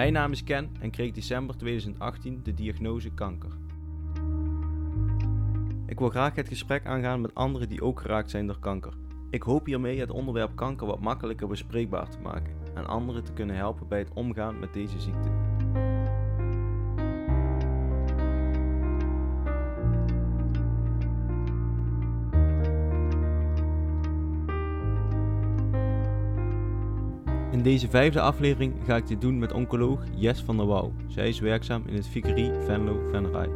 Mijn naam is Ken en kreeg december 2018 de diagnose kanker. Ik wil graag het gesprek aangaan met anderen die ook geraakt zijn door kanker. Ik hoop hiermee het onderwerp kanker wat makkelijker bespreekbaar te maken en anderen te kunnen helpen bij het omgaan met deze ziekte. In deze vijfde aflevering ga ik dit doen met oncoloog Jes van der Wouw. Zij is werkzaam in het Vikerie Venlo Venray.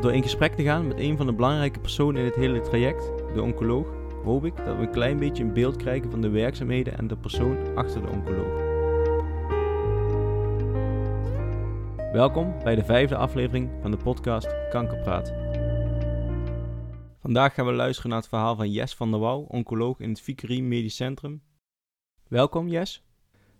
Door in gesprek te gaan met een van de belangrijke personen in het hele traject, de oncoloog, hoop ik dat we een klein beetje een beeld krijgen van de werkzaamheden en de persoon achter de oncoloog. Welkom bij de vijfde aflevering van de podcast Kankerpraat. Vandaag gaan we luisteren naar het verhaal van Jes van der Wouw, oncoloog in het Vikerie Medisch Centrum Welkom Jes.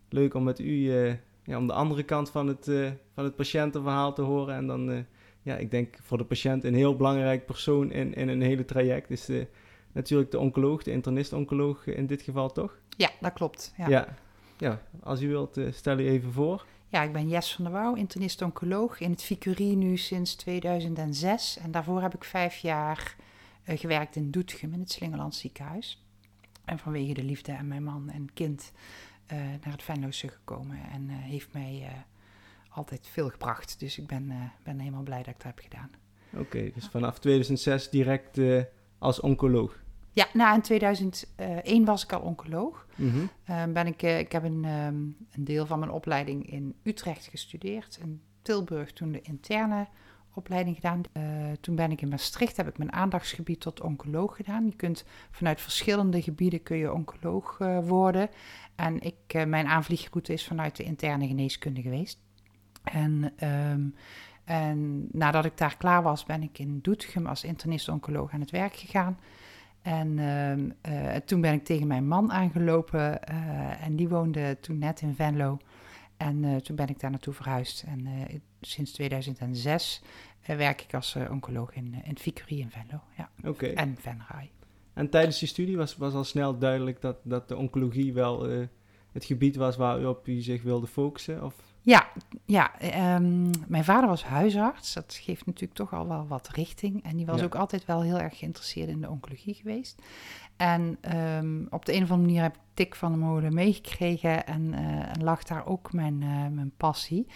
Leuk om met u uh, ja, om de andere kant van het, uh, van het patiëntenverhaal te horen. En dan, uh, ja, ik denk voor de patiënt een heel belangrijk persoon in, in een hele traject. Is dus, natuurlijk de oncoloog, de internist-oncoloog in dit geval toch? Ja, dat klopt. Ja, ja. ja als u wilt, stel u even voor. Ja, ik ben Jes van der Wouw, internist-oncoloog in het Vicurie nu sinds 2006. En daarvoor heb ik vijf jaar gewerkt in Doetinchem in het Slingerland ziekenhuis. En vanwege de liefde en mijn man en kind uh, naar het Venloze gekomen. En uh, heeft mij uh, altijd veel gebracht. Dus ik ben, ben helemaal blij dat ik dat heb gedaan. Oké, dus vanaf 2006 direct als oncoloog? Ja, nou in 2001 was ik al oncoloog. Mm -hmm. ben ik, ik heb een, um, een deel van mijn opleiding in Utrecht gestudeerd. In Tilburg toen de interne opleiding gedaan. Uh, toen ben ik in Maastricht, heb ik mijn aandachtsgebied tot oncoloog gedaan. Je kunt vanuit verschillende gebieden kun je oncoloog uh, worden. En ik, uh, mijn aanvliegroute is vanuit de interne geneeskunde geweest. En, um, en nadat ik daar klaar was, ben ik in Doetinchem als internist-oncoloog aan het werk gegaan. En uh, toen ben ik tegen mijn man aangelopen en die woonde toen net in Venlo. En uh, toen ben ik daar naartoe verhuisd. En sinds 2006 werk ik als oncoloog in, in Vicurie in Venlo. Ja. Okay. En Venray. En tijdens die studie was, was al snel duidelijk dat, dat de oncologie wel het gebied was waar u op u zich wilde focussen? Of? Ja, ja um, mijn vader was huisarts. Dat geeft natuurlijk toch al wel wat richting. En die was ja. ook altijd wel heel erg geïnteresseerd in de oncologie geweest. En um, op de een of andere manier heb ik tik van de mode meegekregen en, uh, en lag daar ook mijn, uh, mijn passie.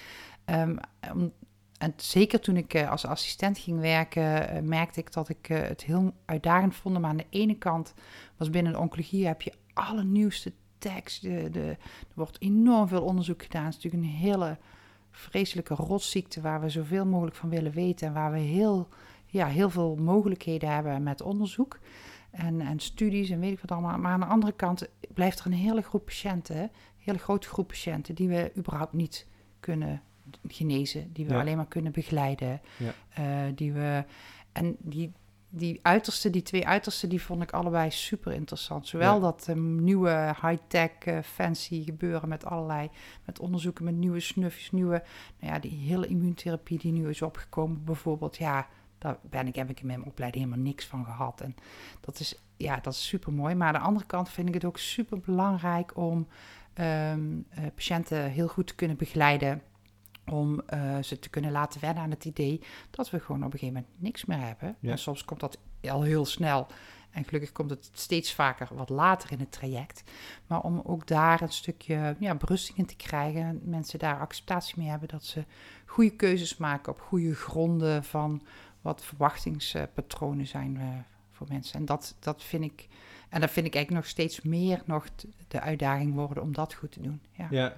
Um, om, en zeker toen ik uh, als assistent ging werken, merkte ik dat ik het heel uitdagend vond. Maar aan de ene kant was binnen de oncologie heb je allernieuwste tekst. De, de, er wordt enorm veel onderzoek gedaan. Het is natuurlijk een hele vreselijke rotziekte waar we zoveel mogelijk van willen weten. En waar we heel, ja, heel veel mogelijkheden hebben met onderzoek. En, en studies en weet ik wat allemaal. Maar aan de andere kant blijft er een hele groep patiënten, een hele grote groep patiënten, die we überhaupt niet kunnen genezen, die we ja. alleen maar kunnen begeleiden. Ja. Uh, die we, en die, die uiterste, die twee uitersten, die vond ik allebei super interessant. Zowel ja. dat um, nieuwe high-tech, uh, fancy gebeuren met allerlei, met onderzoeken met nieuwe snufjes, nieuwe, nou ja, die hele immuuntherapie die nu is opgekomen bijvoorbeeld. Ja, daar ben ik, heb ik in mijn opleiding helemaal niks van gehad. En dat is, ja, dat is super mooi. Maar aan de andere kant vind ik het ook super belangrijk om um, uh, patiënten heel goed te kunnen begeleiden. Om uh, ze te kunnen laten wennen aan het idee dat we gewoon op een gegeven moment niks meer hebben. Ja. En soms komt dat al heel snel. En gelukkig komt het steeds vaker wat later in het traject. Maar om ook daar een stukje ja, berusting in te krijgen. Mensen daar acceptatie mee hebben dat ze goede keuzes maken op goede gronden van wat verwachtingspatronen zijn uh, voor mensen. En dat, dat vind ik, en dat vind ik eigenlijk nog steeds meer nog de uitdaging worden om dat goed te doen. Ja, ja.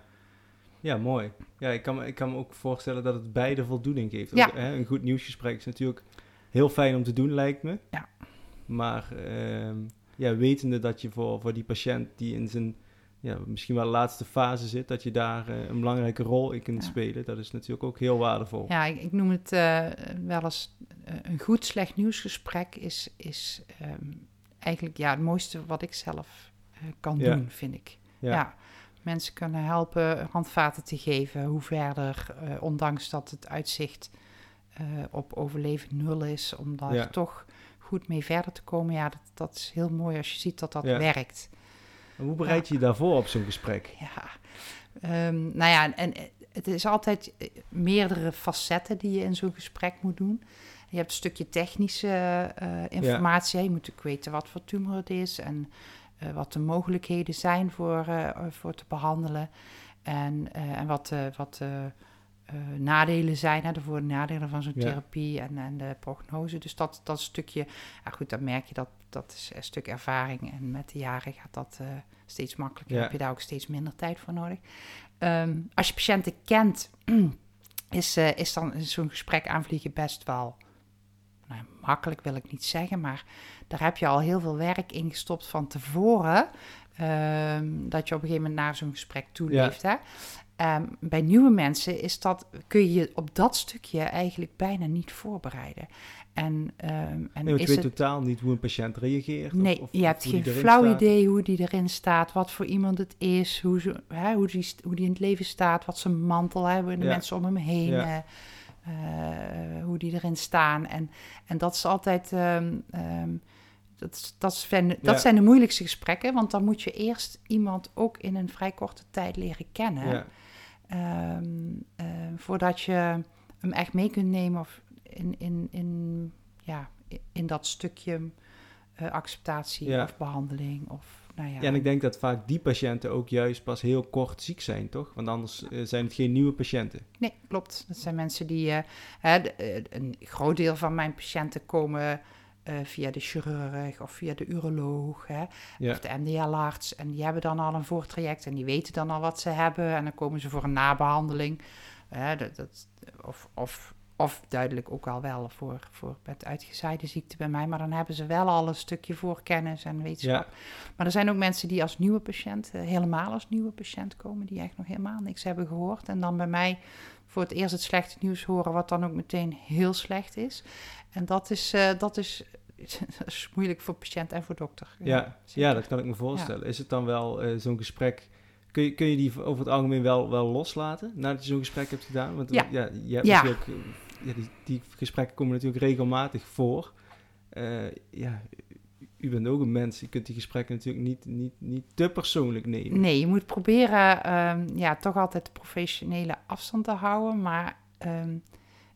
Ja mooi. Ja, ik kan, me, ik kan me ook voorstellen dat het beide voldoening geeft. Ja. Ook, hè, een goed nieuwsgesprek is natuurlijk heel fijn om te doen, lijkt me. Ja. Maar uh, ja, wetende dat je voor, voor die patiënt die in zijn ja, misschien wel de laatste fase zit, dat je daar uh, een belangrijke rol in kunt ja. spelen. Dat is natuurlijk ook heel waardevol. Ja, ik, ik noem het uh, wel eens uh, een goed slecht nieuwsgesprek is, is um, eigenlijk ja, het mooiste wat ik zelf kan ja. doen, vind ik. Ja. Mensen kunnen helpen handvaten te geven hoe verder, ondanks dat het uitzicht op overleven nul is, om daar toch goed mee verder te komen. Ja, dat, dat is heel mooi als je ziet dat dat werkt. Hoe bereid je je daarvoor op zo'n gesprek? Ja, um, nou ja, en het is altijd eh, meerdere facetten die je in zo'n gesprek moet doen. Je hebt een stukje technische uh, informatie. Je moet natuurlijk weten wat voor tumor het is en uh, wat de mogelijkheden zijn voor, voor te behandelen. En, en wat, wat nadelen zijn, hè, de voor- en nadelen van zo'n therapie en, en de prognose. Dus dat, dat stukje, ja goed, dan merk je dat dat is een stuk ervaring. En met de jaren gaat dat steeds makkelijker. Heb je daar ook steeds minder tijd voor nodig. Um, als je patiënten kent, is, uh, is dan zo'n gesprek aanvliegen best wel nou, makkelijk, wil ik niet zeggen, maar daar heb je al heel veel werk in gestopt van tevoren. Um, dat je op een gegeven moment naar zo'n gesprek toeleeft. Ja. Hè? Um, bij nieuwe mensen is dat, kun je je op dat stukje eigenlijk bijna niet voorbereiden. En, um, en nee, je weet totaal niet hoe een patiënt reageert. Nee, of, je hebt geen flauw idee hoe die erin staat, wat voor iemand het is, hoe, ze, hè, hoe, die, hoe die in het leven staat, wat zijn mantel hebben, de ja. mensen om hem heen, ja. uh, hoe die erin staan. En, en dat is altijd, um, um, dat, dat, zijn, dat ja. zijn de moeilijkste gesprekken, want dan moet je eerst iemand ook in een vrij korte tijd leren kennen. voordat je hem echt mee kunt nemen of in, in, in, ja, in dat stukje uh, acceptatie ja. of behandeling. Of, nou ja. ja, en ik denk dat vaak die patiënten ook juist pas heel kort ziek zijn, toch? Want anders uh, zijn het geen nieuwe patiënten. Nee, klopt. Dat zijn mensen die... Uh, een groot deel van mijn patiënten komen... via de chirurg of via de uroloog hè, ja. of de MDL-arts. En die hebben dan al een voortraject en die weten dan al wat ze hebben. En dan komen ze voor een nabehandeling. dat, dat, of, of of duidelijk ook al wel voor, voor met uitgezaaide ziekte bij mij. Maar dan hebben ze wel al een stukje voorkennis en wetenschap. Ja. Maar er zijn ook mensen die als nieuwe patiënt, eh, helemaal als nieuwe patiënt komen, die echt nog helemaal niks hebben gehoord. En dan bij mij voor het eerst het slechte nieuws horen, wat dan ook meteen heel slecht is. En dat is, uh, dat is, dat is moeilijk voor patiënt en voor dokter. Ja, ja, dat kan ik me voorstellen. Is het dan wel uh, zo'n gesprek Kun je, kun je die over het algemeen wel, wel loslaten nadat je zo'n gesprek hebt gedaan? Want ja, ja je hebt ja. natuurlijk ja, die, die, gesprekken komen natuurlijk regelmatig voor. Uh, ja, u bent ook een mens. Je kunt die gesprekken natuurlijk niet, niet, niet te persoonlijk nemen. Nee, je moet proberen um, ja, toch altijd de professionele afstand te houden. Maar um,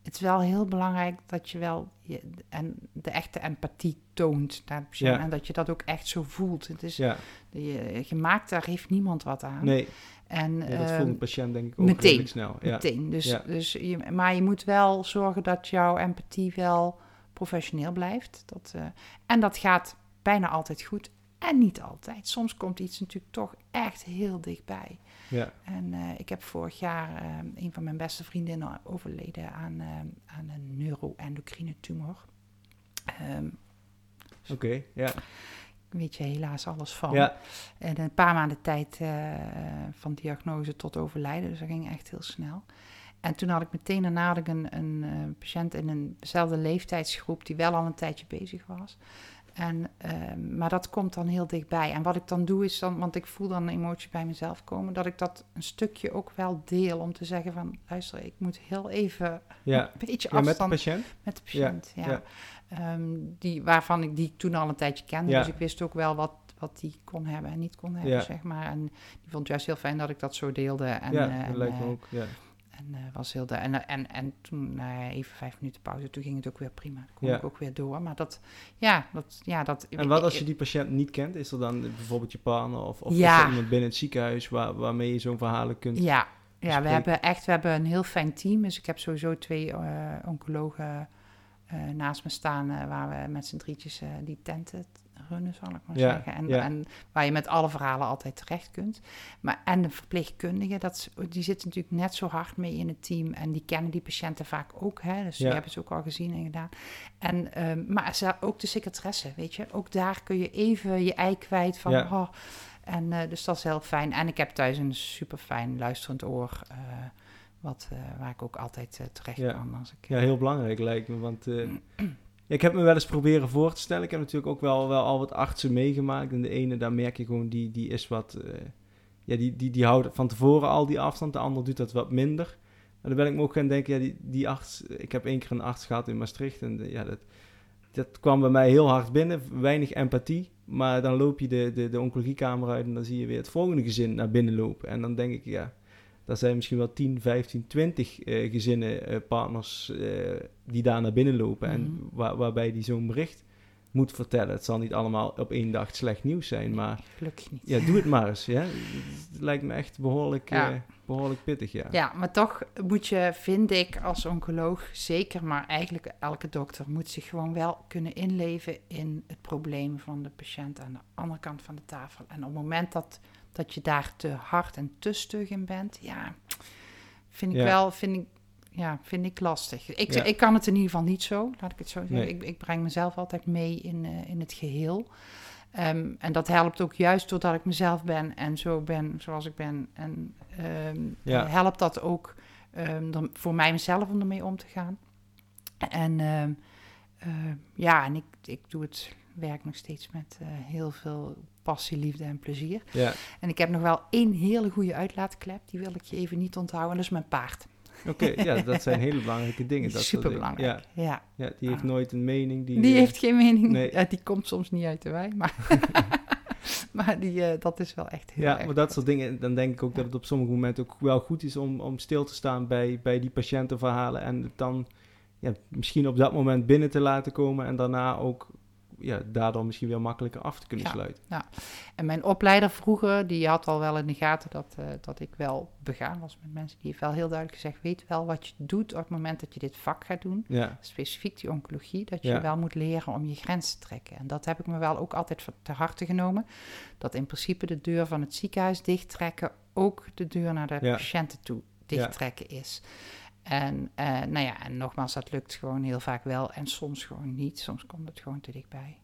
het is wel heel belangrijk dat je wel je, en de echte empathie toont naar de persoon. En dat je dat ook echt zo voelt. Het is, ja. je, gemaakt, daar heeft niemand wat aan. Nee. En, ja, dat voelt een ehm, patiënt denk ik ook meteen, snel. Ja. Meteen. Dus, ja. dus je, maar je moet wel zorgen dat jouw empathie wel professioneel blijft. Dat, uh, en dat gaat bijna altijd goed. En niet altijd. Soms komt iets natuurlijk toch echt heel dichtbij. Ja. En uh, ik heb vorig jaar uh, een van mijn beste vriendinnen overleden aan, aan een neuroendocrine tumor. Um, Oké, okay, ja weet je helaas alles van. Ja. En een paar maanden tijd uh, van diagnose tot overlijden, dus dat ging echt heel snel. En toen had ik meteen daarna ik een, een uh, patiënt in eenzelfde leeftijdsgroep die wel al een tijdje bezig was. En, uh, maar dat komt dan heel dichtbij. En wat ik dan doe is dan, want ik voel dan een emotie bij mezelf komen, dat ik dat een stukje ook wel deel om te zeggen van, luister, ik moet heel even ja. een beetje afstand... met de patiënt? Met de patiënt, ja. ja. Um, die, waarvan ik die toen al een tijdje kende. Dus ik wist ook wel wat, wat die kon hebben en niet kon hebben, zeg maar. En die vond het juist heel fijn dat ik dat zo deelde. En, ja, uh, dat lijkt me ook, ja. En, uh, was heel de, en, en, en toen, uh, even vijf minuten pauze, toen ging het ook weer prima. Toen kon ja. ik ook weer door. Maar dat, ja, dat, ja, dat... En wat als je die patiënt niet kent? Is er dan bijvoorbeeld je partner of, of ja. is er iemand binnen het ziekenhuis waar, waarmee je zo'n verhalen kunt... Ja, ja we hebben echt we hebben een heel fijn team. Dus ik heb sowieso twee uh, oncologen uh, naast me staan... waar we met z'n drietjes die tenten runnen, zal ik maar ja, zeggen. En, ja. en waar je met alle verhalen altijd terecht kunt. Maar, en de verpleegkundigen, dat, die zitten natuurlijk net zo hard mee in het team. En die kennen die patiënten vaak ook. Hè? Dus Ja. die hebben ze ook al gezien en gedaan. En, ehm, maar ook de secretaresse, weet je. Ook daar kun je even je ei kwijt van... Oh, en eh, dus dat is heel fijn. En ik heb thuis een super fijn luisterend oor... eh, wat, eh, waar ik ook altijd terecht Ja. kan als ik... Ja, heel belangrijk lijkt me, want ik heb me wel eens proberen voor te stellen. Ik heb natuurlijk ook wel, wel al wat artsen meegemaakt. En de ene, daar merk je gewoon, die, die is wat... eh, ja, die, die, die houdt van tevoren al die afstand. De ander doet dat wat minder. Maar dan ben ik me ook gaan denken, ja, die, die arts... Ik heb één keer een arts gehad in Maastricht. En de- ja, dat, dat kwam bij mij heel hard binnen. Weinig empathie. Maar dan loop je de, de, de oncologiekamer uit en dan zie je weer het volgende gezin naar binnen lopen. En dan denk ik, ja... daar zijn misschien wel 10, 15, 20 gezinnen, partners die daar naar binnen lopen. En Mhm. waar, waarbij die zo'n bericht moet vertellen. Het zal niet allemaal op één dag slecht nieuws zijn, maar Gelukkig niet. ja, doe het maar eens. Ja. Het lijkt me echt behoorlijk, Ja. eh, behoorlijk pittig, ja. Ja, maar toch moet je, vind ik, als oncoloog zeker, maar eigenlijk elke dokter moet zich gewoon wel kunnen inleven in het probleem van de patiënt aan de andere kant van de tafel. En op het moment dat, dat je daar te hard en te stug in bent, ja, vind ik Ja. wel, vind ik, ja, vind ik lastig. Ik, Ja. ik kan het in ieder geval niet zo, laat ik het zo zeggen. Nee. Ik, ik breng mezelf altijd mee in, eh, in het geheel. Ehm, en dat helpt ook juist doordat ik mezelf ben en zo ben zoals ik ben. En ehm, Ja. eh, helpt dat ook dan voor mij mezelf om ermee om te gaan. En eh, ja, en ik, ik doe het werk nog steeds met eh, heel veel passie, liefde en plezier. Ja, En ik heb nog wel één hele goede uitlaatklep, die wil ik je even niet onthouden. En dat is mijn paard. oké. ja, dat zijn hele belangrijke dingen. Dat soort Super dingen. belangrijk. Ja. Ja, ja, die heeft Ah. nooit een mening. Die, Die eh, heeft geen mening. nee. Ja, die komt soms niet uit de wei, maar, maar die, eh, dat is wel echt heel Ja, erg. maar dat soort dingen, dan denk ik ook dat het op sommige momenten ook wel goed is om, om stil te staan bij, bij die patiëntenverhalen en het dan ja, misschien op dat moment binnen te laten komen en daarna ook ja, daardoor misschien weer makkelijker af te kunnen Ja. sluiten. En mijn opleider vroeger, die had al wel in de gaten dat, eh, dat ik wel begaan was met mensen. Die heeft wel heel duidelijk gezegd, weet wel wat je doet op het moment dat je dit vak gaat doen. Ja, Specifiek die oncologie, dat je Ja. wel moet leren om je grens te trekken. En dat heb ik me wel ook altijd te harte genomen. Dat in principe de deur van het ziekenhuis dichttrekken ook de deur naar de Ja. patiënten toe dichttrekken is. En, eh, nou ja, en nogmaals, dat lukt gewoon heel vaak wel en soms gewoon niet. Soms komt het gewoon te dichtbij.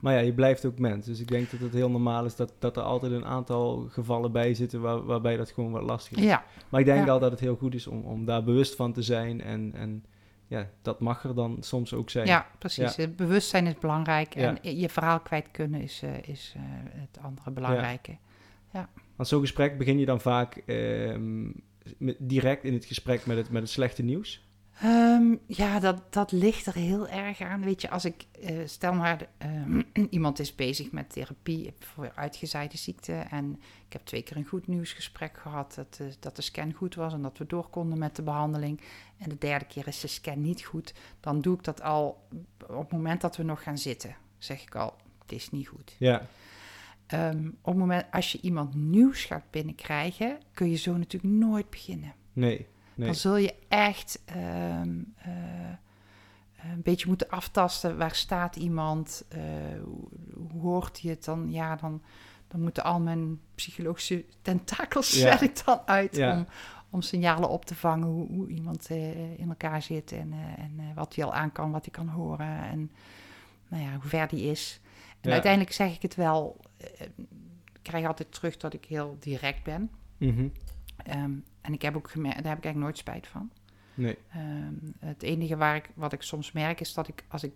maar ja, je blijft ook mens. Dus ik denk dat het heel normaal is dat, dat er altijd een aantal gevallen bij zitten waar, waarbij dat gewoon wat lastig is. Ja, Maar ik denk Ja. wel dat het heel goed is om, om daar bewust van te zijn en, en ja, dat mag er dan soms ook zijn. Ja, precies. Het bewustzijn is belangrijk Ja. en je verhaal kwijt kunnen is, eh, is eh, het andere belangrijke. Want zo'n gesprek begin je dan vaak ehm, direct in het gesprek met het, met het slechte nieuws. Ehm, ja, dat, dat ligt er heel erg aan. Weet je, als ik eh, stel maar, ehm, iemand is bezig met therapie voor uitgezaaide ziekte. En ik heb twee keer een goed nieuwsgesprek gehad dat, de- dat de scan goed was en dat we door konden met de behandeling. En de derde keer is de scan niet goed. Dan doe ik dat al op het moment dat we nog gaan zitten. Zeg ik al, het is niet goed. Ja, Ehm, op het moment als je iemand nieuws gaat binnenkrijgen, kun je zo natuurlijk nooit beginnen. nee. nee. Dan zul je echt ehm, eh, een beetje moeten aftasten. Waar staat iemand? Eh, hoe, hoort hij het dan? Ja, dan, dan moeten al mijn psychologische tentakels Ja. ik dan uit Ja. om, om signalen op te vangen hoe, hoe iemand eh, in elkaar zit en, en wat hij al aan kan, wat hij kan horen en nou ja, hoe ver die is. En Ja. uiteindelijk zeg ik het wel, eh, ik krijg altijd terug dat ik heel direct ben. Mhm. Ehm, en ik heb ook gemerkt, daar heb ik eigenlijk nooit spijt van. Nee. Ehm, het enige waar ik, wat ik soms merk is dat ik als ik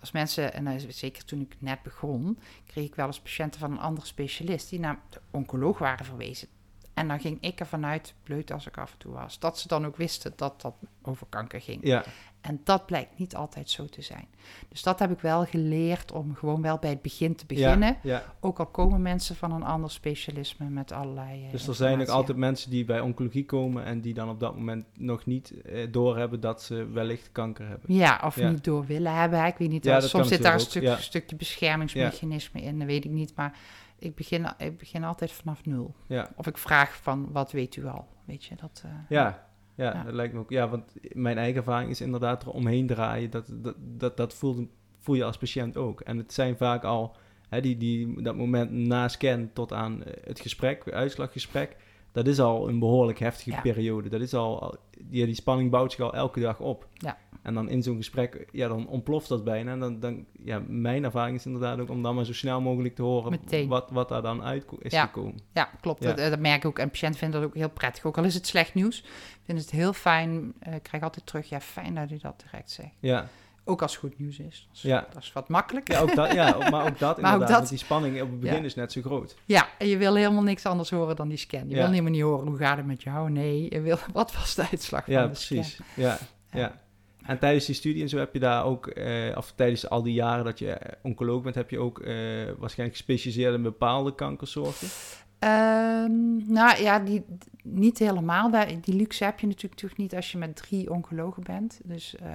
als mensen, en zeker toen ik net begon, kreeg ik wel eens patiënten van een andere specialist die naar de oncoloog waren verwezen. En dan ging ik ervan uit, bleut als ik af en toe was, dat ze dan ook wisten dat dat over kanker ging. Ja, En dat blijkt niet altijd zo te zijn. Dus dat heb ik wel geleerd om gewoon wel bij het begin te beginnen. Ja, ja. Ook al komen mensen van een ander specialisme met allerlei. eh, Dus er zijn ook altijd mensen die bij oncologie komen en die dan op dat moment nog niet eh, doorhebben dat ze wellicht kanker hebben. Ja, of Ja. niet door willen hebben. Ik weet niet, dat soms zit daar een stuk, stukje beschermingsmechanisme in, dat weet ik niet. Maar ik begin, ik begin altijd vanaf nul. Ja, Of ik vraag van, wat weet u al? Weet je, dat... eh, ja, ja, Ja. dat lijkt me ook. Ja, want mijn eigen ervaring is inderdaad er omheen draaien. Dat, dat, dat, dat voelt, voel je als patiënt ook. En het zijn vaak al hè, die, die, dat moment na scan tot aan het gesprek, uitslaggesprek. Dat is al een behoorlijk heftige Ja. periode. Dat is al, die, die spanning bouwt zich al elke dag op. Ja. En dan in zo'n gesprek, ja, dan ontploft dat bijna. En dan, dan, ja, mijn ervaring is inderdaad ook om dan maar zo snel mogelijk te horen Meteen. wat, wat daar dan uit is Ja. gekomen. Ja, klopt. Ja. Dat, dat merk ik ook. En patiënten vinden dat ook heel prettig. Ook al is het slecht nieuws, vinden ze het heel fijn. eh, ik krijg altijd terug, ja, fijn dat u dat direct zegt. Ja, Ook als het goed nieuws is. Dat is, Ja. dat is wat makkelijk. ja, ook dat, ja maar ook dat Maar ook inderdaad. dat- die spanning op het begin Ja. is net zo groot. Ja, en je wil helemaal niks anders horen dan die scan. Je Ja. wil helemaal niet horen, hoe gaat het met jou? Nee, je wil, wat was de uitslag van Ja, de scan? precies. Ja, Ja. ja. En tijdens die studie en zo heb je daar ook, eh, of tijdens al die jaren dat je oncoloog bent, heb je ook eh, waarschijnlijk gespecialiseerd in bepaalde kankersoorten. Ehm, nou ja, die, niet helemaal. Die luxe heb je natuurlijk toch niet als je met drie oncologen bent. Dus eh,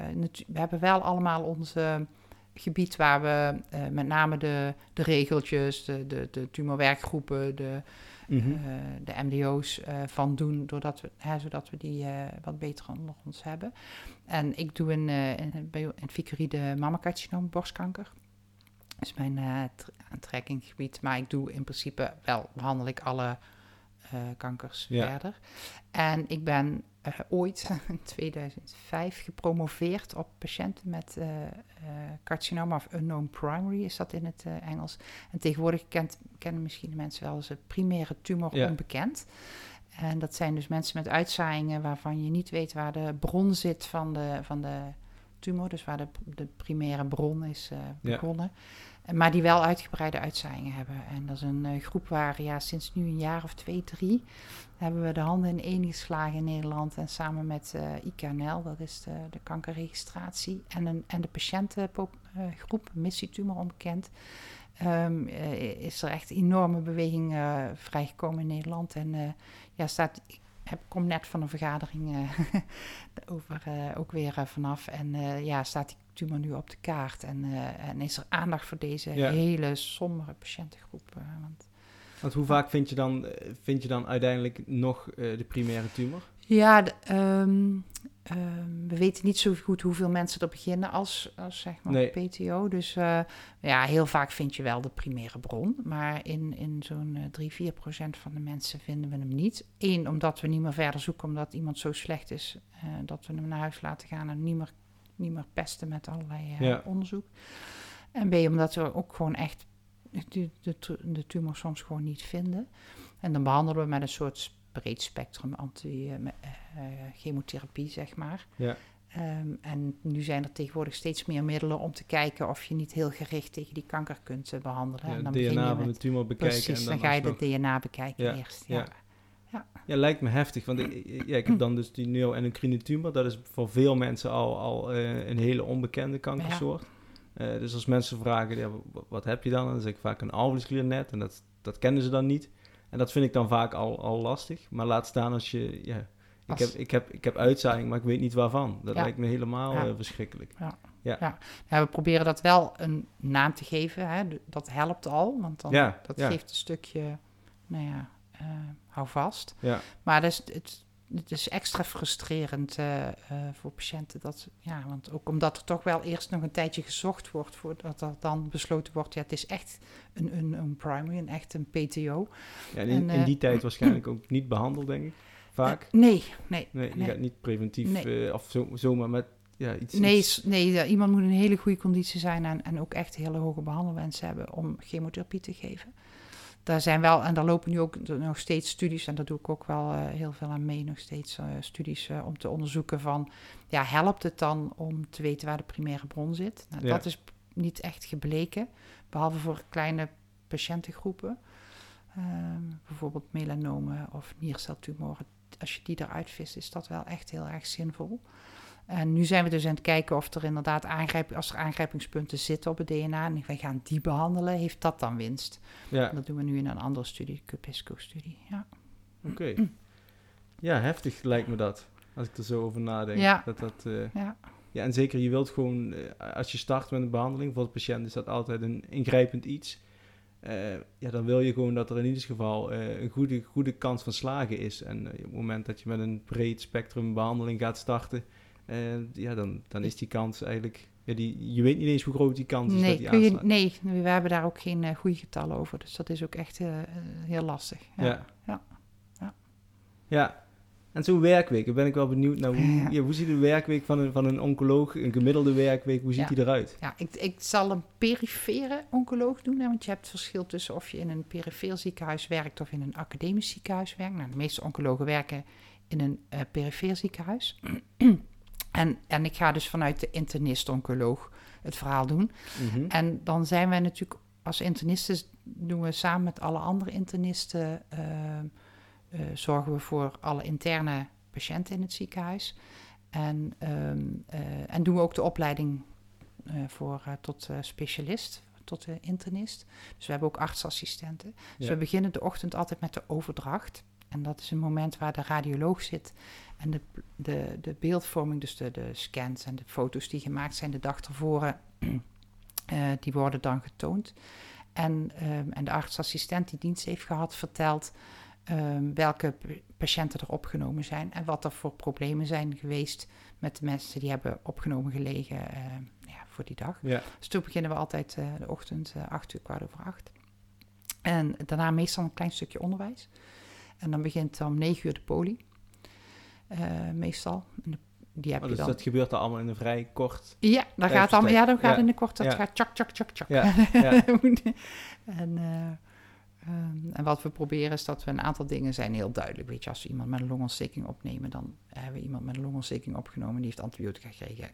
we hebben wel allemaal onze gebied waar we eh, met name de, de regeltjes, de, de, de tumorwerkgroepen, de, mhm. eh, de MDO's van doen, doordat we, hè, zodat we die wat beter onder ons hebben. En ik doe in, in, bij, in Vicarie de mammacarcinoom, borstkanker is mijn uh, aantrekkingsgebied. Maar ik doe in principe wel, behandel ik alle uh, kankers verder. En ik ben uh, ooit in 2005 gepromoveerd op patiënten met uh, carcinoma of unknown primary, is dat in het Engels. En tegenwoordig kent, kennen misschien de mensen wel eens een primaire tumor onbekend. En dat zijn dus mensen met uitzaaiingen waarvan je niet weet waar de bron zit van de, van de tumor, dus waar de, de primaire bron is begonnen. Maar die wel uitgebreide uitzaaiingen hebben. En dat is een uh, groep waar ja, sinds nu een jaar of twee, drie... hebben we de handen in één geslagen in Nederland. En samen met eh, IKNL, dat is de, de kankerregistratie... en, een, en de patiëntengroep, missietumor onbekend... Um, is er echt enorme beweging vrijgekomen in Nederland. En ja, staat, heb, kom net van een vergadering uh, over ook weer vanaf. En ja, staat die tumor nu op de kaart. En, en is er aandacht voor deze hele sombere patiëntengroep. want, want hoe vaak vind je dan, vind je dan uiteindelijk nog de primaire tumor? Ja, de, um, Ehm, we weten niet zo goed hoeveel mensen er beginnen als, als zeg maar PTO. Dus uh, ja, heel vaak vind je wel de primaire bron. Maar in, in zo'n uh, 3, 4 procent van de mensen vinden we hem niet. Eén, omdat we niet meer verder zoeken, omdat iemand zo slecht is uh, dat we hem naar huis laten gaan en niet meer, niet meer pesten met allerlei eh, ja. onderzoek. En B, omdat we ook gewoon echt de, de, de tumor soms gewoon niet vinden. En dan behandelen we met een soort breed spectrum anti-chemotherapie, eh, zeg maar. Ja. Um, en nu zijn er tegenwoordig steeds meer middelen om te kijken of je niet heel gericht tegen die kanker kunt behandelen. Ja, en dan DNA van de tumor bekijken. Precies, en dan, dan ga je de DNA bekijken ja, eerst. Ja. Ja. Ja. lijkt me heftig. Want ik, ja, ik heb dan dus die neuroendocrine tumor. Dat is voor veel mensen al, al uh, een hele onbekende kankersoort. Uh, dus als mensen vragen, ja, wat heb je dan? Dan zeg ik vaak een alvleeskliernet. En dat, dat kennen ze dan niet. En dat vind ik dan vaak al, al lastig. Maar laat staan als je... Ja, ik, heb, ik, heb, ik heb uitzaaiing, maar ik weet niet waarvan. Dat lijkt me helemaal uh, verschrikkelijk. Ja. Ja. Ja. ja. we proberen dat wel een naam te geven. Hè. Dat helpt al, want dan, dat geeft een stukje, nou ja, uh, hou vast. Ja. Maar dat is, het, het is extra frustrerend uh, uh, voor patiënten. Dat, ja, want ook omdat er toch wel eerst nog een tijdje gezocht wordt voordat er dan besloten wordt, ja, het is echt een, een, een primary, een echt een PTO. Ja, en in, in die tijd waarschijnlijk ook niet behandeld, denk ik. Vaak? nee, nee. Nee, je gaat niet preventief nee. of zo, zomaar met ja, iets... Nee, iets... nee iemand moet in een hele goede conditie zijn en, en ook echt hele hoge behandelwensen hebben om chemotherapie te geven daar zijn wel, en daar lopen nu ook nog steeds studies, en daar doe ik ook wel uh, heel veel aan mee, nog steeds uh, studies uh, om te onderzoeken van, ja, helpt het dan om te weten waar de primaire bron zit? Nou, ja. Dat is niet echt gebleken, behalve voor kleine patiëntengroepen, ehm, bijvoorbeeld melanomen of nierceltumoren. Als je die eruit vist, is dat wel echt heel erg zinvol. En nu zijn we dus aan het kijken of er inderdaad aangrijp, als er aangrijpingspunten zitten op het DNA en wij gaan die behandelen, heeft dat dan winst? Ja. Dat doen we nu in een andere studie, de Cupisco-studie. Ja. Oké. Ja, heftig lijkt me dat, als ik er zo over nadenk. Ja. Dat dat, uh, ja. ja, en zeker je wilt gewoon, uh, als je start met een behandeling, voor de patiënt is dat altijd een ingrijpend iets. Uh, ja, dan wil je gewoon dat er in ieder geval een goede, goede kans van slagen is. En op het moment dat je met een breed spectrum behandeling gaat starten, en ja, dan, dan is die kans eigenlijk... Ja, die, je weet niet eens hoe groot die kans is nee, dat die kun je, Nee, we hebben daar ook geen uh, goede getallen over. Dus dat is ook echt uh, heel lastig. Ja. Ja. ja. ja. ja. En zo'n werkweek, daar ben ik wel benieuwd naar. Hoe, ja. hoe ziet de werkweek van een, van een oncoloog, een gemiddelde werkweek, hoe ziet die eruit? Ja, ik, ik zal een perifere oncoloog doen. Hè, want je hebt het verschil tussen of je in een perifeer ziekenhuis werkt of in een academisch ziekenhuis werkt. Nou, de meeste oncologen werken in een uh, perifeer ziekenhuis. En, en ik ga dus vanuit de internist-oncoloog het verhaal doen. Mhm. En dan zijn wij natuurlijk als internisten, doen we samen met alle andere internisten, uh, uh, zorgen we voor alle interne patiënten in het ziekenhuis. En, um, uh, en doen we ook de opleiding voor, tot specialist, tot de internist. Dus we hebben ook artsassistenten. Dus we beginnen de ochtend altijd met de overdracht. En dat is een moment waar de radioloog zit en de, de, de beeldvorming, dus de, de scans en de foto's die gemaakt zijn de dag ervoor, eh, die worden dan getoond. En, ehm, en de artsassistent die dienst heeft gehad, vertelt ehm, welke patiënten er opgenomen zijn en wat er voor problemen zijn geweest met de mensen die hebben opgenomen gelegen eh, ja, voor die dag. Ja. Dus toen beginnen we altijd eh, de ochtend, eh, acht uur, kwart over acht. En daarna meestal een klein stukje onderwijs. En dan begint om negen uur de poli. Eh, meestal. En die heb Oh, je dus dan. dat gebeurt allemaal in een vrij kort... Ja, dan gaat allemaal, ja, dan gaat ja. in de kort, dat Ja. gaat tjak, tjak, tjak, tjak. Ja, ja. en, eh, ehm, en wat we proberen is dat we een aantal dingen zijn heel duidelijk. Weet je, als we iemand met een longontsteking opnemen, dan hebben we iemand met een longontsteking opgenomen, die heeft antibiotica gekregen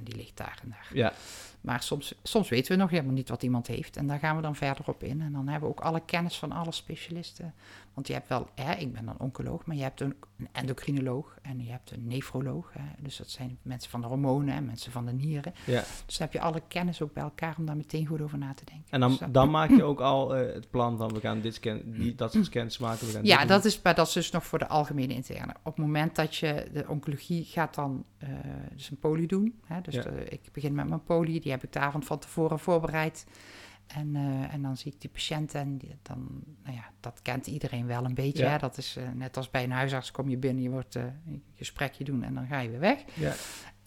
en die ligt daar en daar. ja. Maar soms, soms weten we nog helemaal niet wat iemand heeft. En daar gaan we dan verder op in. En dan hebben we ook alle kennis van alle specialisten. Want je hebt wel, hè, ik ben dan oncoloog, maar je hebt een endocrinoloog en je hebt een nefroloog. Hè. Dus dat zijn mensen van de hormonen en mensen van de nieren. ja. Dus dan heb je alle kennis ook bij elkaar om daar meteen goed over na te denken. En dan, Dus dat- dan maak je ook al eh, het plan van we gaan dit scan, die, dat soort scans maken. We gaan Ja, dat is, maar dat is dus nog voor de algemene interne. Op het moment dat je de oncologie gaat dan eh, dus een poli doen. Hè, dus Ja. de- ik begin met mijn poli, die heb ik de avond van tevoren voorbereid. En, eh, en dan zie ik die patiënt en die- dan, nou ja, dat kent iedereen wel een beetje. Ja. Hè? Dat is eh, net als bij een huisarts, kom je binnen, je wordt eh, een gesprekje doen en dan ga je weer weg. Ja.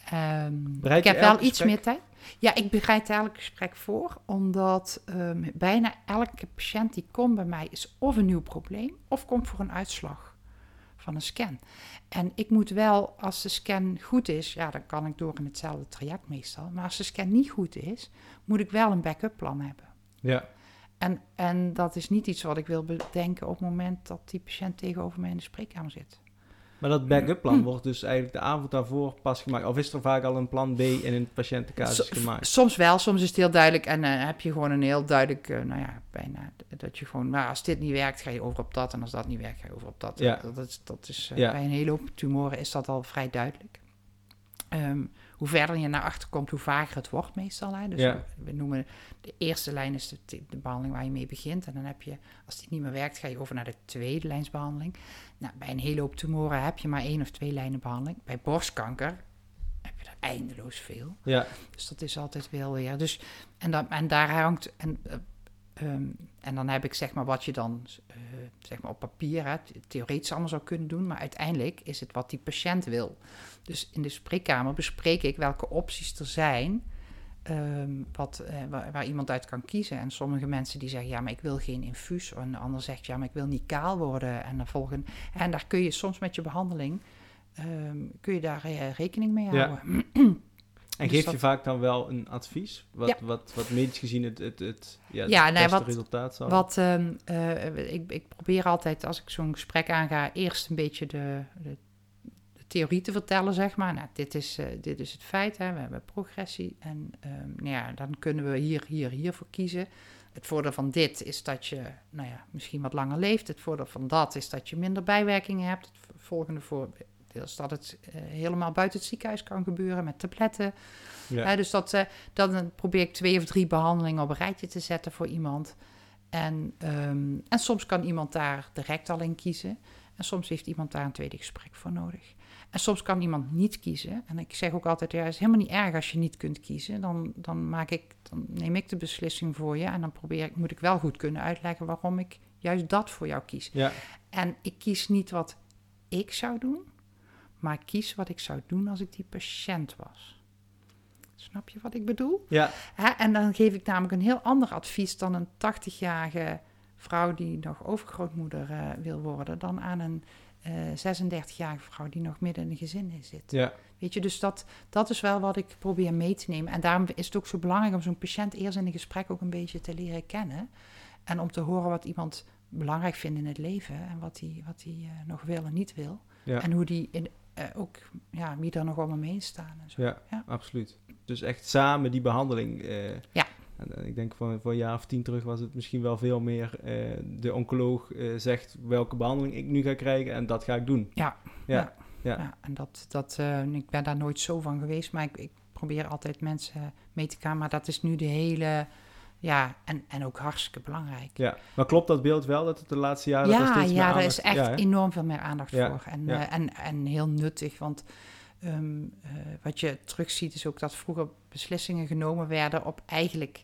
Ehm, ik heb wel iets gesprek? meer tijd. Ja, ik bereid elk gesprek voor, omdat ehm, bijna elke patiënt die komt bij mij is of een nieuw probleem of komt voor een uitslag van een scan. En ik moet wel, als de scan goed is, ja, dan kan ik door in hetzelfde traject meestal. Maar als de scan niet goed is, moet ik wel een backup plan hebben. Ja. En, en dat is niet iets wat ik wil bedenken op het moment dat die patiënt tegenover mij in de spreekkamer zit. Maar dat backup plan wordt dus eigenlijk de avond daarvoor pas gemaakt. Of is er vaak al een plan B in een patiëntencasus So- gemaakt? Soms wel, soms is het heel duidelijk en eh, heb je gewoon een heel duidelijk, eh, nou ja, bijna dat je gewoon, nou, als dit niet werkt, ga je over op dat en als dat niet werkt, ga je over op dat. Ja. Dat, dat is, dat is eh, Ja. bij een hele hoop tumoren is dat al vrij duidelijk. Ehm, hoe verder je naar achter komt, hoe vager het wordt meestal. Hè? Dus Ja. we, noemen de eerste lijn is de, de behandeling waar je mee begint. En dan heb je, als die niet meer werkt, ga je over naar de tweede lijnsbehandeling. Nou, bij een hele hoop tumoren heb je maar één of twee lijnen behandeling. Bij borstkanker heb je er eindeloos veel. Ja, Dus dat is altijd wel weer. Dus, en, dan, en daar hangt. En, eh, ehm, en dan heb ik zeg maar wat je dan eh, zeg maar op papier hè, theoretisch allemaal zou kunnen doen. Maar uiteindelijk is het wat die patiënt wil. Dus in de spreekkamer bespreek ik welke opties er zijn. ehm, wat, eh, waar, waar iemand uit kan kiezen. En sommige mensen die zeggen, ja, maar ik wil geen infuus. En de ander zegt, ja, maar ik wil niet kaal worden. En, dan volgen, en daar kun je soms met je behandeling, ehm, kun je daar eh, rekening mee Ja. en Dus geef dat- je vaak dan wel een advies? Wat, Ja. wat, wat medisch gezien het, het, het, ja, het Ja, beste wat- resultaat zou Wat ehm, eh, ik, ik probeer altijd, als ik zo'n gesprek aanga, eerst een beetje de, de, de theorie te vertellen, zeg maar. Nou, dit is, eh, dit is het feit, hè. we hebben progressie. En ehm, nou ja, dan kunnen we hier, hier, hier voor kiezen. Het voordeel van dit is dat je nou ja, misschien wat langer leeft. Het voordeel van dat is dat je minder bijwerkingen hebt. Het volgende voordeel is dat het eh, helemaal buiten het ziekenhuis kan gebeuren met tabletten. Ja. Dus dat, eh, dan probeer ik twee of drie behandelingen op een rijtje te zetten voor iemand. En, ehm, en soms kan iemand daar direct al in kiezen. En soms heeft iemand daar een tweede gesprek voor nodig. En soms kan iemand niet kiezen. En ik zeg ook altijd, ja, het is helemaal niet erg als je niet kunt kiezen. Dan, dan, maak ik, dan neem ik de beslissing voor je. En dan probeer ik, moet ik wel goed kunnen uitleggen waarom ik juist dat voor jou kies. Ja, En ik kies niet wat ik zou doen, maar kies wat ik zou doen als ik die patiënt was. Snap je wat ik bedoel? ja, Hè, en dan geef ik namelijk een heel ander advies dan een 80-jarige vrouw die nog overgrootmoeder eh, wil worden, dan aan een eh 36-jarige vrouw die nog midden in een gezin zit. ja, Weet je, dus dat, dat is wel wat ik probeer mee te nemen. En daarom is het ook zo belangrijk om zo'n patiënt eerst in een gesprek ook een beetje te leren kennen. En om te horen wat iemand belangrijk vindt in het leven en wat hij wat hij eh, nog wil en niet wil. ja, En hoe die in, eh, ook, ja, wie er nog om hem heen staan en zo. ja, Ja. absoluut. Dus echt samen die behandeling. eh, Ja. En, eh, ik denk voor, voor een jaar of tien terug was het misschien wel veel meer de oncoloog zegt welke behandeling ik nu ga krijgen en dat ga ik doen. Ja. Ja, Ja. ja. Ja, en dat, dat, ik ben daar nooit zo van geweest, maar ik, ik probeer altijd mensen mee te gaan. Maar dat is nu de hele, ja, en, en ook hartstikke belangrijk. Ja, maar klopt dat beeld wel dat het de laatste jaren Ja, meer ja, daar is echt Ja, enorm veel meer aandacht Ja, voor. En, ja. eh, en, en heel nuttig, want ehm, eh, wat je terugziet is ook dat vroeger beslissingen genomen werden op eigenlijk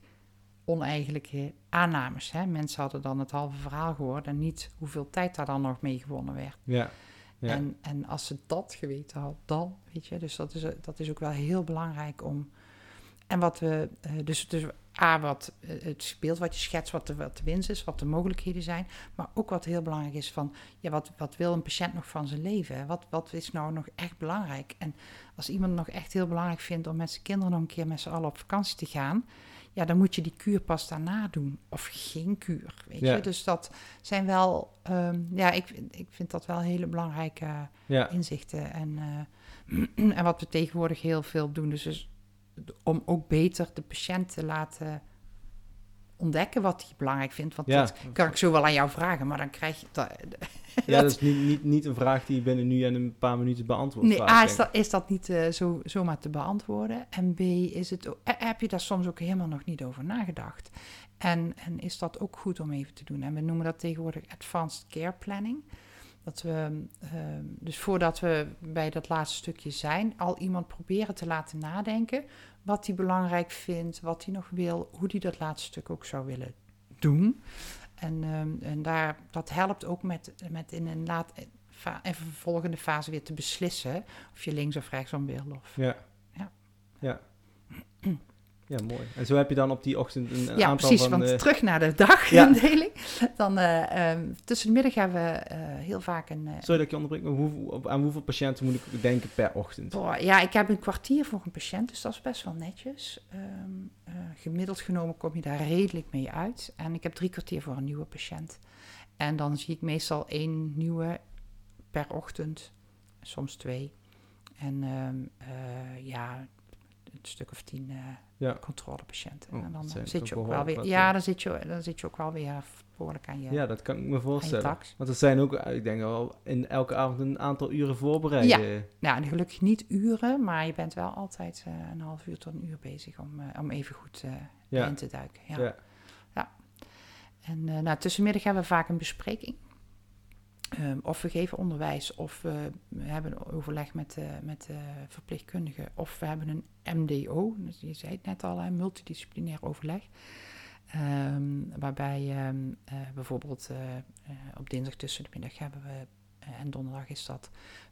oneigenlijke aannames. Hè? Mensen hadden dan het halve verhaal gehoord en niet hoeveel tijd daar dan nog mee gewonnen werd. Ja, ja. En, en als ze dat geweten had, dan, weet je, dus dat is, dat is ook wel heel belangrijk om. En wat we, eh, dus, dus A, wat eh, het beeld wat je schetst, wat de, wat de winst is, wat de mogelijkheden zijn. Maar ook wat heel belangrijk is van, ja, wat, wat wil een patiënt nog van zijn leven? Wat, wat is nou nog echt belangrijk? En als iemand nog echt heel belangrijk vindt om met zijn kinderen nog een keer met z'n allen op vakantie te gaan, ja, dan moet je die kuur pas daarna doen. Of geen kuur, weet Ja. je. Dus dat zijn wel, ehm, ja, ik, ik vind dat wel hele belangrijke ja. inzichten. En, eh, en wat we tegenwoordig heel veel doen, dus is om ook beter de patiënt te laten ontdekken wat hij belangrijk vindt. Want Ja. dat kan ik zo wel aan jou vragen, maar dan krijg je dat. Ja, dat is niet, niet, niet een vraag die je binnen nu en een paar minuten beantwoordt. Nee, A, is dat, is dat niet eh, zo, zomaar te beantwoorden. En B, is het, heb je daar soms ook helemaal nog niet over nagedacht. En, en is dat ook goed om even te doen. En we noemen dat tegenwoordig advanced care planning. Dat we, eh, dus voordat we bij dat laatste stukje zijn, al iemand proberen te laten nadenken wat hij belangrijk vindt, wat hij nog wil, hoe hij dat laatste stuk ook zou willen doen. En, ehm, en daar, dat helpt ook met, met in een laat, fa- en vervolgende fase weer te beslissen of je links of rechtsom wil. Of, Ja. Ja. Ja. Ja, mooi. En zo heb je dan op die ochtend een, een ja, aantal precies. van... want eh, terug naar de dagindeling. Dan ehm, tussen de middag hebben we eh, heel vaak een. sorry dat ik je onderbreek, maar aan hoeveel patiënten moet ik denken per ochtend? boah, ja, ik heb een kwartier voor een patiënt, dus dat is best wel netjes. Ehm, eh, gemiddeld genomen kom je daar redelijk mee uit. En ik heb drie kwartier voor een nieuwe patiënt. En dan zie ik meestal één nieuwe per ochtend, soms twee. En ehm, eh, ja, een stuk of tien eh, Ja. controlepatiënten. Oh, en dan zit je ook wel weer. Ja, dan zit, je, dan zit je ook wel weer behoorlijk aan je, Ja, dat kan ik me voorstellen. Want het zijn ook, eh, ik denk al, in elke avond een aantal uren voorbereiden. Nou, en gelukkig niet uren, maar je bent wel altijd eh, een half uur tot een uur bezig om, om even goed Ja. in te duiken. Ja. Ja. En eh nou, tussenmiddag hebben we vaak een bespreking. Ehm, of we geven onderwijs, of we hebben overleg met de, met de verpleegkundige, of we hebben een MDO, dus je zei het net al, een multidisciplinair overleg. Ehm, waarbij ehm, eh, bijvoorbeeld eh, eh, op dinsdag tussen de middag hebben we, en donderdag is dat,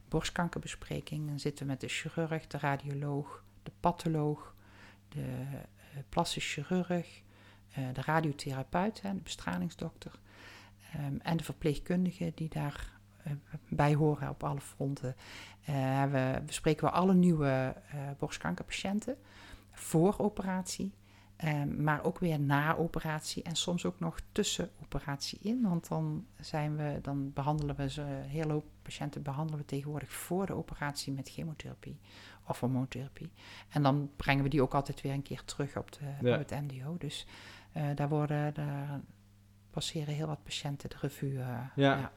borstkankerbespreking. Dan zitten we met de chirurg, de radioloog, de patholoog, de plastisch chirurg, de radiotherapeut, hè, de bestralingsdokter. Ehm, en de verpleegkundigen die daar eh, bij horen op alle fronten. Eh, we bespreken we alle nieuwe eh, borstkankerpatiënten voor operatie. ehm, maar ook weer na operatie en soms ook nog tussen operatie in. Want dan, zijn we, dan behandelen we ze, een hele hoop patiënten behandelen we tegenwoordig voor de operatie met chemotherapie of hormoontherapie. En dan brengen we die ook altijd weer een keer terug op, de, Ja. op het MDO. Dus daar, worden, daar passeren heel wat patiënten de revue. eh, Ja.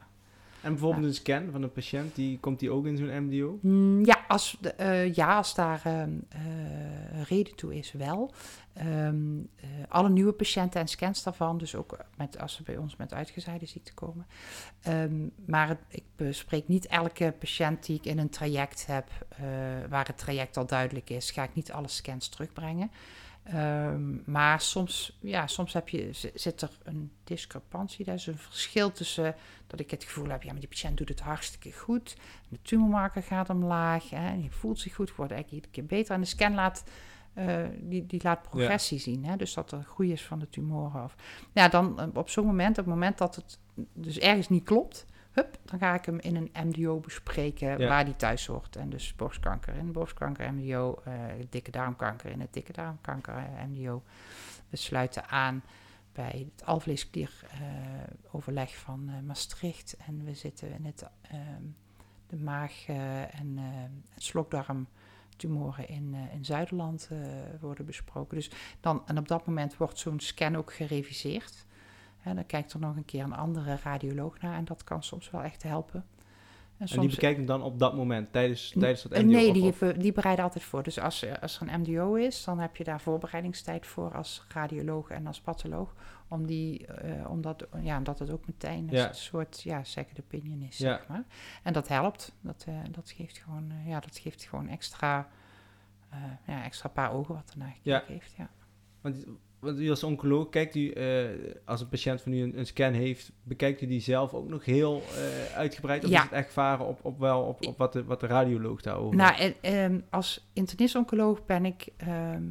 En bijvoorbeeld een scan van een patiënt, die, komt die ook in zo'n MDO? Mm, Ja, als, de, eh, ja, als daar ehm, eh, reden toe is, wel. Ehm, eh, alle nieuwe patiënten en scans daarvan, dus ook met, als ze bij ons met uitgezaaide ziekte komen. Ehm, maar het- ik bespreek niet elke patiënt die ik in een traject heb, waar het traject al duidelijk is, ga ik niet alle scans terugbrengen. Ehm, maar soms, ja, soms heb je, zit er een discrepantie. Dat is een verschil tussen dat ik het gevoel heb, ja, maar die patiënt doet het hartstikke goed. De tumormarker gaat omlaag. Hè, en je voelt zich goed, wordt eigenlijk iedere keer beter. En de scan laat, eh, die, die laat progressie zien. Hè, dus dat er groei is van de tumoren. Of, ja, dan eh, op zo'n moment, op het moment dat het dus ergens niet klopt... Hup, dan ga ik hem in een MDO bespreken Ja. waar die thuis hoort. En dus borstkanker in borstkanker MDO, eh, dikke darmkanker in het dikke darmkanker eh, MDO. We sluiten aan bij het alvleesklier eh, overleg van Maastricht. En we zitten in het, ehm, de maag- en het slokdarmtumoren in, eh, in Zuiderland worden besproken. Dus dan, en op dat moment wordt zo'n scan ook gereviseerd. En dan kijkt er nog een keer een andere radioloog naar en dat kan soms wel echt helpen. En, soms, die bekijkt hem dan op dat moment, tijdens, tijdens dat MDO? Nee, die, of- die bereiden altijd voor. Dus als, er- als er een MDO is, dan heb je daar voorbereidingstijd voor als radioloog en als patholoog. Om die, eh, omdat, ja, omdat het ook meteen Ja. een soort ja, second opinion is, Ja. zeg maar. En dat helpt. Dat, eh, dat, geeft, gewoon, eh, ja, dat geeft gewoon extra, ja, extra paar ogen wat ernaar gekeken Ja. heeft. Ja. Want, want u als oncoloog, kijkt u, eh, als een patiënt van u een, een scan heeft, bekijkt u die zelf ook nog heel eh, uitgebreid? Of Ja. is het echt varen op, op, wel, op, op wat, de, wat de radioloog daarover Nou, en, ehm, als internist-oncoloog ben ik, ehm,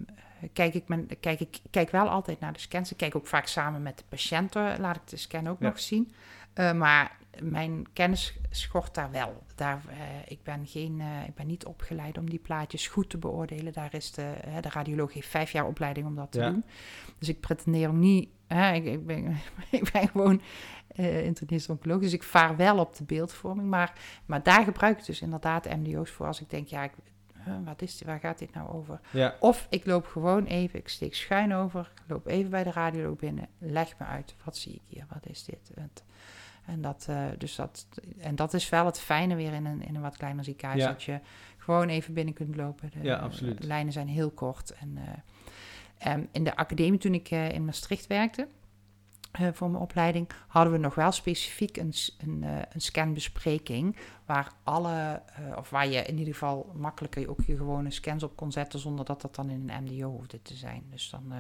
kijk ik, men, kijk ik kijk wel altijd naar de scans. Ik kijk ook vaak samen met de patiënten, laat ik de scan ook Ja. nog zien. Eh, maar mijn kennis schort daar wel. Daar, eh, ik, ben geen, eh, ik ben niet opgeleid om die plaatjes goed te beoordelen. Daar is de, hè, de radioloog heeft vijf jaar opleiding om dat te Ja. doen. Dus ik pretendeer niet... Ik, ik, ben, ik ben gewoon eh internist-oncoloog, dus ik vaar wel op de beeldvorming. Maar, maar daar gebruik ik dus inderdaad MDO's voor als ik denk, ja, ik, wat is dit, waar gaat dit nou over? Ja, Of ik loop gewoon even, ik steek schuin over, ik loop even bij de radioloog binnen, leg me uit, wat zie ik hier, wat is dit? Het- en dat, eh, dus dat, en dat is wel het fijne weer in een, in een wat kleiner ziekenhuis, Ja. dat je gewoon even binnen kunt lopen. De Ja, absoluut. lijnen zijn heel kort. En, eh, em, in de academie, toen ik eh, in Maastricht werkte, voor mijn opleiding, hadden we nog wel specifiek een, een, een scanbespreking. Waar alle, of waar je in ieder geval makkelijker ook je gewone scans op kon zetten. zonder dat dat dan in een MDO hoefde te zijn. Dus dan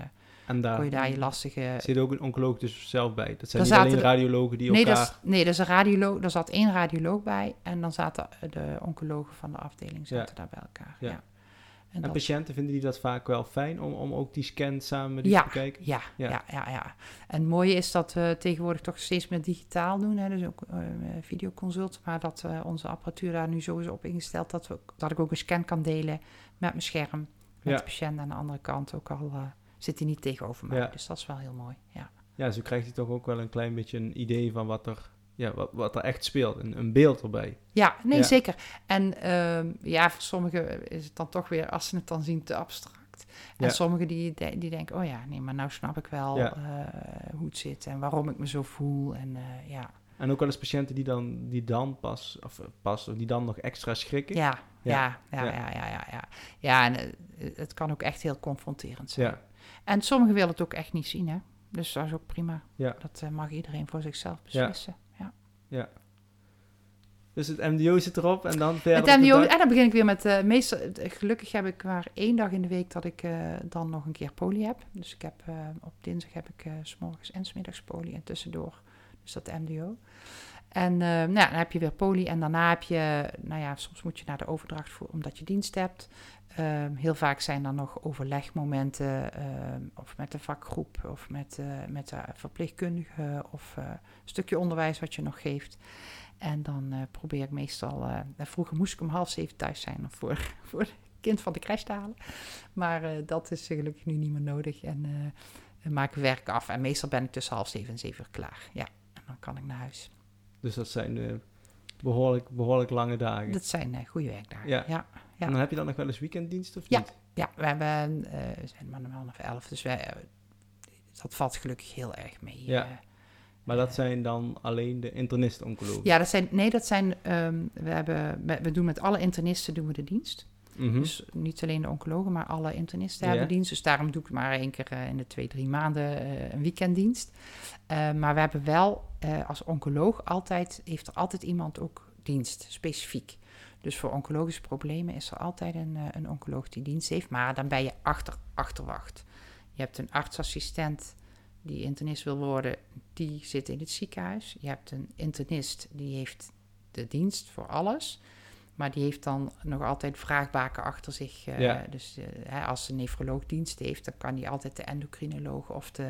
en daar kon je daar je lastige. zit ook een oncoloog dus zelf bij. Dat zijn Daar niet alleen radiologen die Nee, dat elkaar... is, nee, dat is een radioloog. Daar zat één radioloog bij. En dan zaten de oncologen van de afdeling zaten daar bij elkaar. Ja. En En dat- patiënten vinden die dat vaak wel fijn om, om ook die scan samen met die Ja, te bekijken? Ja, Ja. ja. Ja, ja, En het mooie is dat we tegenwoordig toch steeds meer digitaal doen. Hè, dus ook eh, videoconsult. Maar dat eh, onze apparatuur daar nu zo is op ingesteld dat, we, dat ik ook een scan kan delen met mijn scherm. Met Ja. de patiënt aan de andere kant. Ook al eh, zit hij niet tegenover mij. Ja. Dus dat is wel heel mooi. Ja, Ja, zo krijgt hij toch ook wel een klein beetje een idee van wat er, ja, wat, wat er echt speelt. Een, een beeld erbij. ja nee, Ja. zeker. En ehm, ja, voor sommigen is het dan toch weer, als ze het dan zien, te abstract. En Ja. sommigen die, die denken, oh ja, nee, maar nou snap ik wel Ja. eh, hoe het zit en waarom ik me zo voel. En eh, ja, En ook wel eens patiënten die dan, die dan pas, of pas, of die dan nog extra schrikken. Ja, Ja. ja, ja, Ja. ja, ja, en het kan ook echt heel confronterend zijn. Ja. En sommigen willen het ook echt niet zien, hè. Dus dat is ook prima. Ja. Dat eh, mag iedereen voor zichzelf beslissen. Ja. Dus het MDO zit erop en dan verder. Het de MDO, en dan begin ik weer met, eh meestal, eh, gelukkig heb ik maar één dag in de week dat ik dan nog een keer poli heb. Dus ik heb, op dinsdag heb ik s s'morgens en smiddags poli en tussendoor, dus dat MDO. En nou, ja, dan heb je weer poli en daarna heb je, nou ja, soms moet je naar de overdracht voor, omdat je dienst hebt. Ehm, heel vaak zijn er nog overlegmomenten, ehm, of met de vakgroep, of met, eh, met de verpleegkundige, of eh, een stukje onderwijs wat je nog geeft. En dan eh, probeer ik meestal, eh, vroeger moest ik om half zeven thuis zijn om voor, voor het kind van de crash te halen. Maar dat is gelukkig nu niet meer nodig en dan maak ik werk af. En meestal ben ik tussen half zeven en zeven uur klaar. Ja, en dan kan ik naar huis. Dus dat zijn eh, behoorlijk, behoorlijk lange dagen. Dat zijn goede werkdagen. Ja. Ja. Ja. En dan heb je dan nog wel eens weekenddienst of Ja. niet? Ja, we hebben, we zijn maar een half elf, dus wij, eh, dat valt gelukkig heel erg mee. Ja. eh. Maar dat zijn dan alleen de internist-oncologen? ja, dat zijn, nee, dat zijn, ehm, we, hebben, we, we doen met alle internisten doen we de dienst. Mhm. Dus niet alleen de oncologen, maar alle internisten hebben dienst. Dus daarom doe ik maar één keer in de twee, drie maanden een weekenddienst. Maar we hebben wel als oncoloog altijd, heeft er altijd iemand ook dienst, specifiek. Dus voor oncologische problemen is er altijd een, eh, een oncoloog die dienst heeft. Maar dan ben je achter, achterwacht. Je hebt een artsassistent die internist wil worden, die zit in het ziekenhuis. Je hebt een internist die heeft de dienst voor alles. Maar die heeft dan nog altijd vraagbaken achter zich. eh, Ja. Dus eh, als een nefroloog dienst heeft, dan kan hij altijd de endocrinoloog of de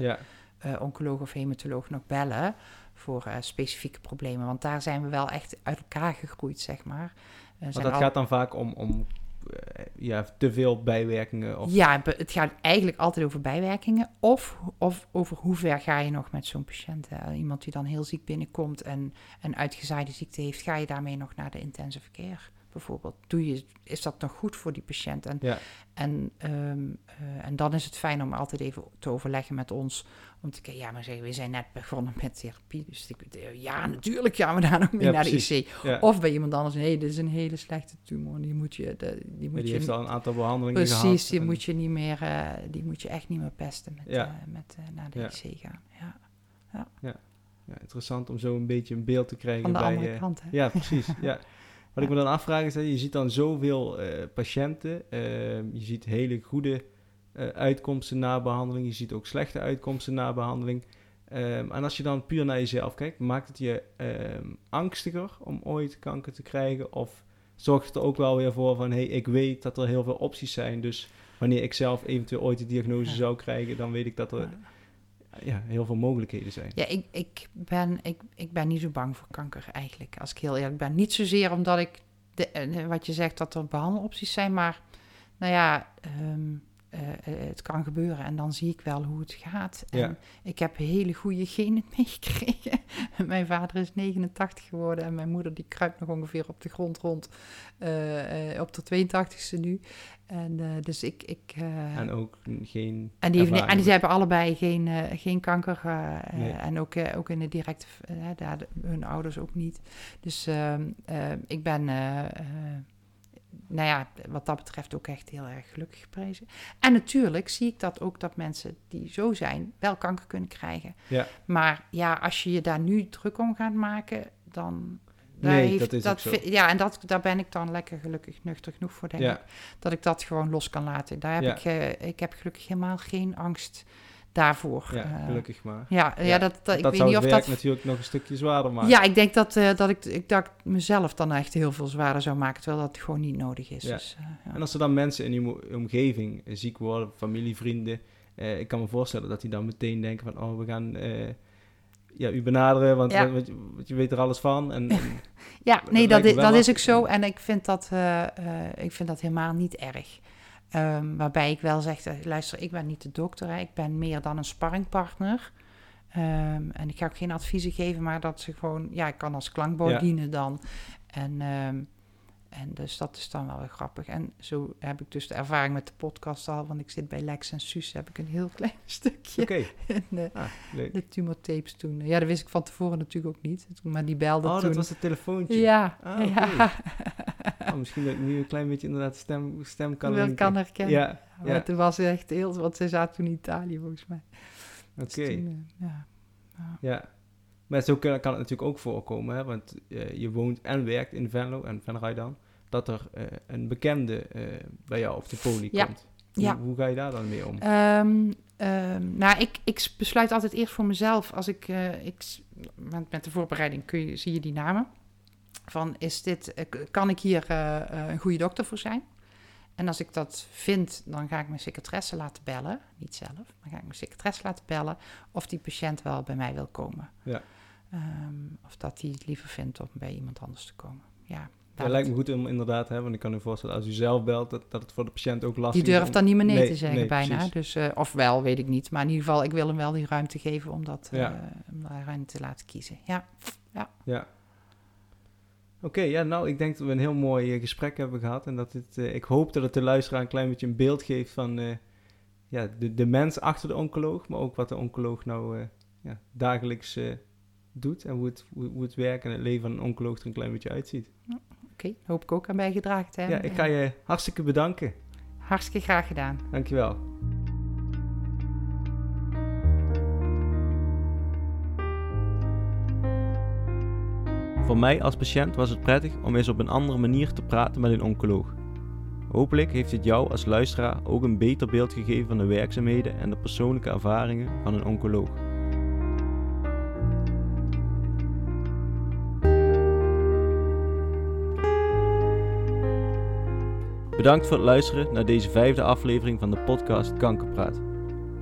Ja, oncoloog of hematoloog nog bellen voor specifieke problemen. Want daar zijn we wel echt uit elkaar gegroeid, zeg maar. Zijn dat al- gaat dan vaak om, om eh, ja, te veel bijwerkingen. Of, Ja, het gaat eigenlijk altijd over bijwerkingen. Of, of over hoe ver ga je nog met zo'n patiënt. hè. Iemand die dan heel ziek binnenkomt en een uitgezaaide ziekte heeft, ga je daarmee nog naar de intensive care? Bijvoorbeeld. Doe je, is dat nog goed voor die patiënt? En, Ja. en, ehm, eh, en dan is het fijn om altijd even te overleggen met ons. Om te kijken, ja, maar zeggen, we zijn net begonnen met therapie. Dus ik, ja, natuurlijk gaan we daar nog mee Ja, naar precies. de IC. Ja. Of bij iemand anders, nee, dit is een hele slechte tumor. Die moet je, de, die Ja, moet die je heeft al een aantal behandelingen gehad. Precies, die en- moet je niet meer, eh, die moet je echt niet meer pesten met, Ja. eh, met naar de Ja. IC gaan. Ja. Ja, interessant om zo een beetje een beeld te krijgen Van de bij... andere kant, hè? Ja, precies. ja. Wat ik me dan afvraag is, dat je ziet dan zoveel eh, patiënten. ehm, je ziet hele goede eh, uitkomsten na behandeling. Je ziet ook slechte uitkomsten na behandeling. Ehm, en als je dan puur naar jezelf kijkt, maakt het je ehm, angstiger om ooit kanker te krijgen? Of zorgt het er ook wel weer voor van, hé, hey, ik weet dat er heel veel opties zijn. Dus wanneer ik zelf eventueel ooit de diagnose Ja. zou krijgen, dan weet ik dat er ja, heel veel mogelijkheden zijn. Ja, ik, ik, ben, ik, ik ben niet zo bang voor kanker eigenlijk, als ik heel eerlijk ben. Niet zozeer omdat ik, de, eh, wat je zegt, dat er behandelopties zijn, maar nou ja, ehm, eh, eh, het kan gebeuren en dan zie ik wel hoe het gaat. En ik heb hele goede genen meegekregen. mijn vader is 89 geworden en mijn moeder die kruipt nog ongeveer op de grond rond, eh, op de 82ste nu. En dus ik... ik En ook geen en die, heeft, en die hebben allebei geen, geen kanker. Nee. En ook, ook in de directe, daar, hun ouders ook niet. Dus ehm, eh, ik ben, nou ja, wat dat betreft ook echt heel erg gelukkig geprezen. En natuurlijk zie ik dat ook dat mensen die zo zijn wel kanker kunnen krijgen. Ja. Maar ja, als je je daar nu druk om gaat maken, dan... Nee, dat is ook zo. Ja, en dat, daar ben ik dan lekker gelukkig nuchter genoeg voor, denk ik dat ik dat gewoon los kan laten. Daar heb Ja. ik, ik heb gelukkig helemaal geen angst daarvoor. ja, Eh, gelukkig maar. ja, ja, Ja, dat, dat, ik dat weet niet of dat. natuurlijk nog een stukje zwaarder maken. Ja, ik denk dat, eh, dat ik, ik dat ik mezelf dan echt heel veel zwaarder zou maken, terwijl dat gewoon niet nodig is. Ja. Dus, eh, ja. En als er dan mensen in je omgeving ziek worden, familie, vrienden, ik kan me voorstellen dat die dan meteen denken van, oh, we gaan ja, u benaderen, want, Ja. want, je, weet er alles van. En, en- Ja, nee, dat, is, dat is ook zo. En ik vind dat, ik vind dat helemaal niet erg. Ehm, waarbij ik wel zeg, eh, luister, ik ben niet de dokter, hè. ik ben meer dan een sparringpartner. Ehm, en ik ga ook geen adviezen geven, maar dat ze gewoon, ja, ik kan als klankbord Ja. dienen dan. En, ehm, en dus dat is dan wel weer grappig. En zo heb ik dus de ervaring met de podcast al, want ik zit bij Lex en Suus, heb ik een heel klein stukje Oké, de, ah, de tumortapes toen. Ja, dat wist ik van tevoren natuurlijk ook niet, maar die belde Oh, toen. dat was het telefoontje. Ja, Ah, ja. Oh, misschien dat ik nu een klein beetje inderdaad stem, stem kan linken. kan herkennen. Ja, Maar ja. het was echt heel... Want ze zaten toen in Italië, volgens mij. oké. Dus toen, eh, ja. Ja. Maar zo kan, kan het natuurlijk ook voorkomen, hè? want eh, je woont en werkt in Venlo en Venray dan, dat er eh, een bekende eh, bij jou op de poli Ja. komt. Hoe, Ja. hoe ga je daar dan mee om? Ehm, ehm, nou, ik, ik besluit altijd eerst voor mezelf. Als ik... ik met de voorbereiding kun je, zie je die namen. Van, is dit... kan ik hier een goede dokter voor zijn? En als ik dat vind, dan ga ik mijn secretaresse laten bellen. Niet zelf, maar ga ik mijn secretaresse laten bellen... of die patiënt wel bij mij wil komen. Ja. Ehm, of dat hij het liever vindt om bij iemand anders te komen. Ja, Dat lijkt me goed om inderdaad, hè, want ik kan me voorstellen als u zelf belt, dat, dat het voor de patiënt ook lastig Die is. durft om- dan niet meer nee, Nee, te zeggen nee, bijna. precies. Dus, eh, of wel, weet ik niet. Maar in ieder geval, ik wil hem wel die ruimte geven om dat Ja. eh, om daar ruimte te laten kiezen. Ja, Ja. Oké, ja, nou, ik denk dat we een heel mooi eh, gesprek hebben gehad. En dat het, ik hoop dat het de luisteraar een klein beetje een beeld geeft van ja, de, de mens achter de oncoloog. Maar ook wat de oncoloog nou ja, dagelijks doet. En hoe het, hoe, hoe het werk en het leven van een oncoloog er een klein beetje uitziet. oké. Hoop ik ook aan bijgedragen te Ja, hebben. ik ga je hartstikke bedanken. Hartstikke graag gedaan. Dankjewel. Voor mij als patiënt was het prettig om eens op een andere manier te praten met een oncoloog. Hopelijk heeft het jou als luisteraar ook een beter beeld gegeven van de werkzaamheden en de persoonlijke ervaringen van een oncoloog. Bedankt voor het luisteren naar deze vijfde aflevering van de podcast Kankerpraat.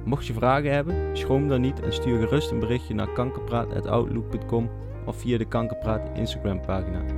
Mocht je vragen hebben, schroom dan niet en stuur gerust een berichtje naar kankerpraat.outlook.com of via de Kankerpraat Instagram pagina.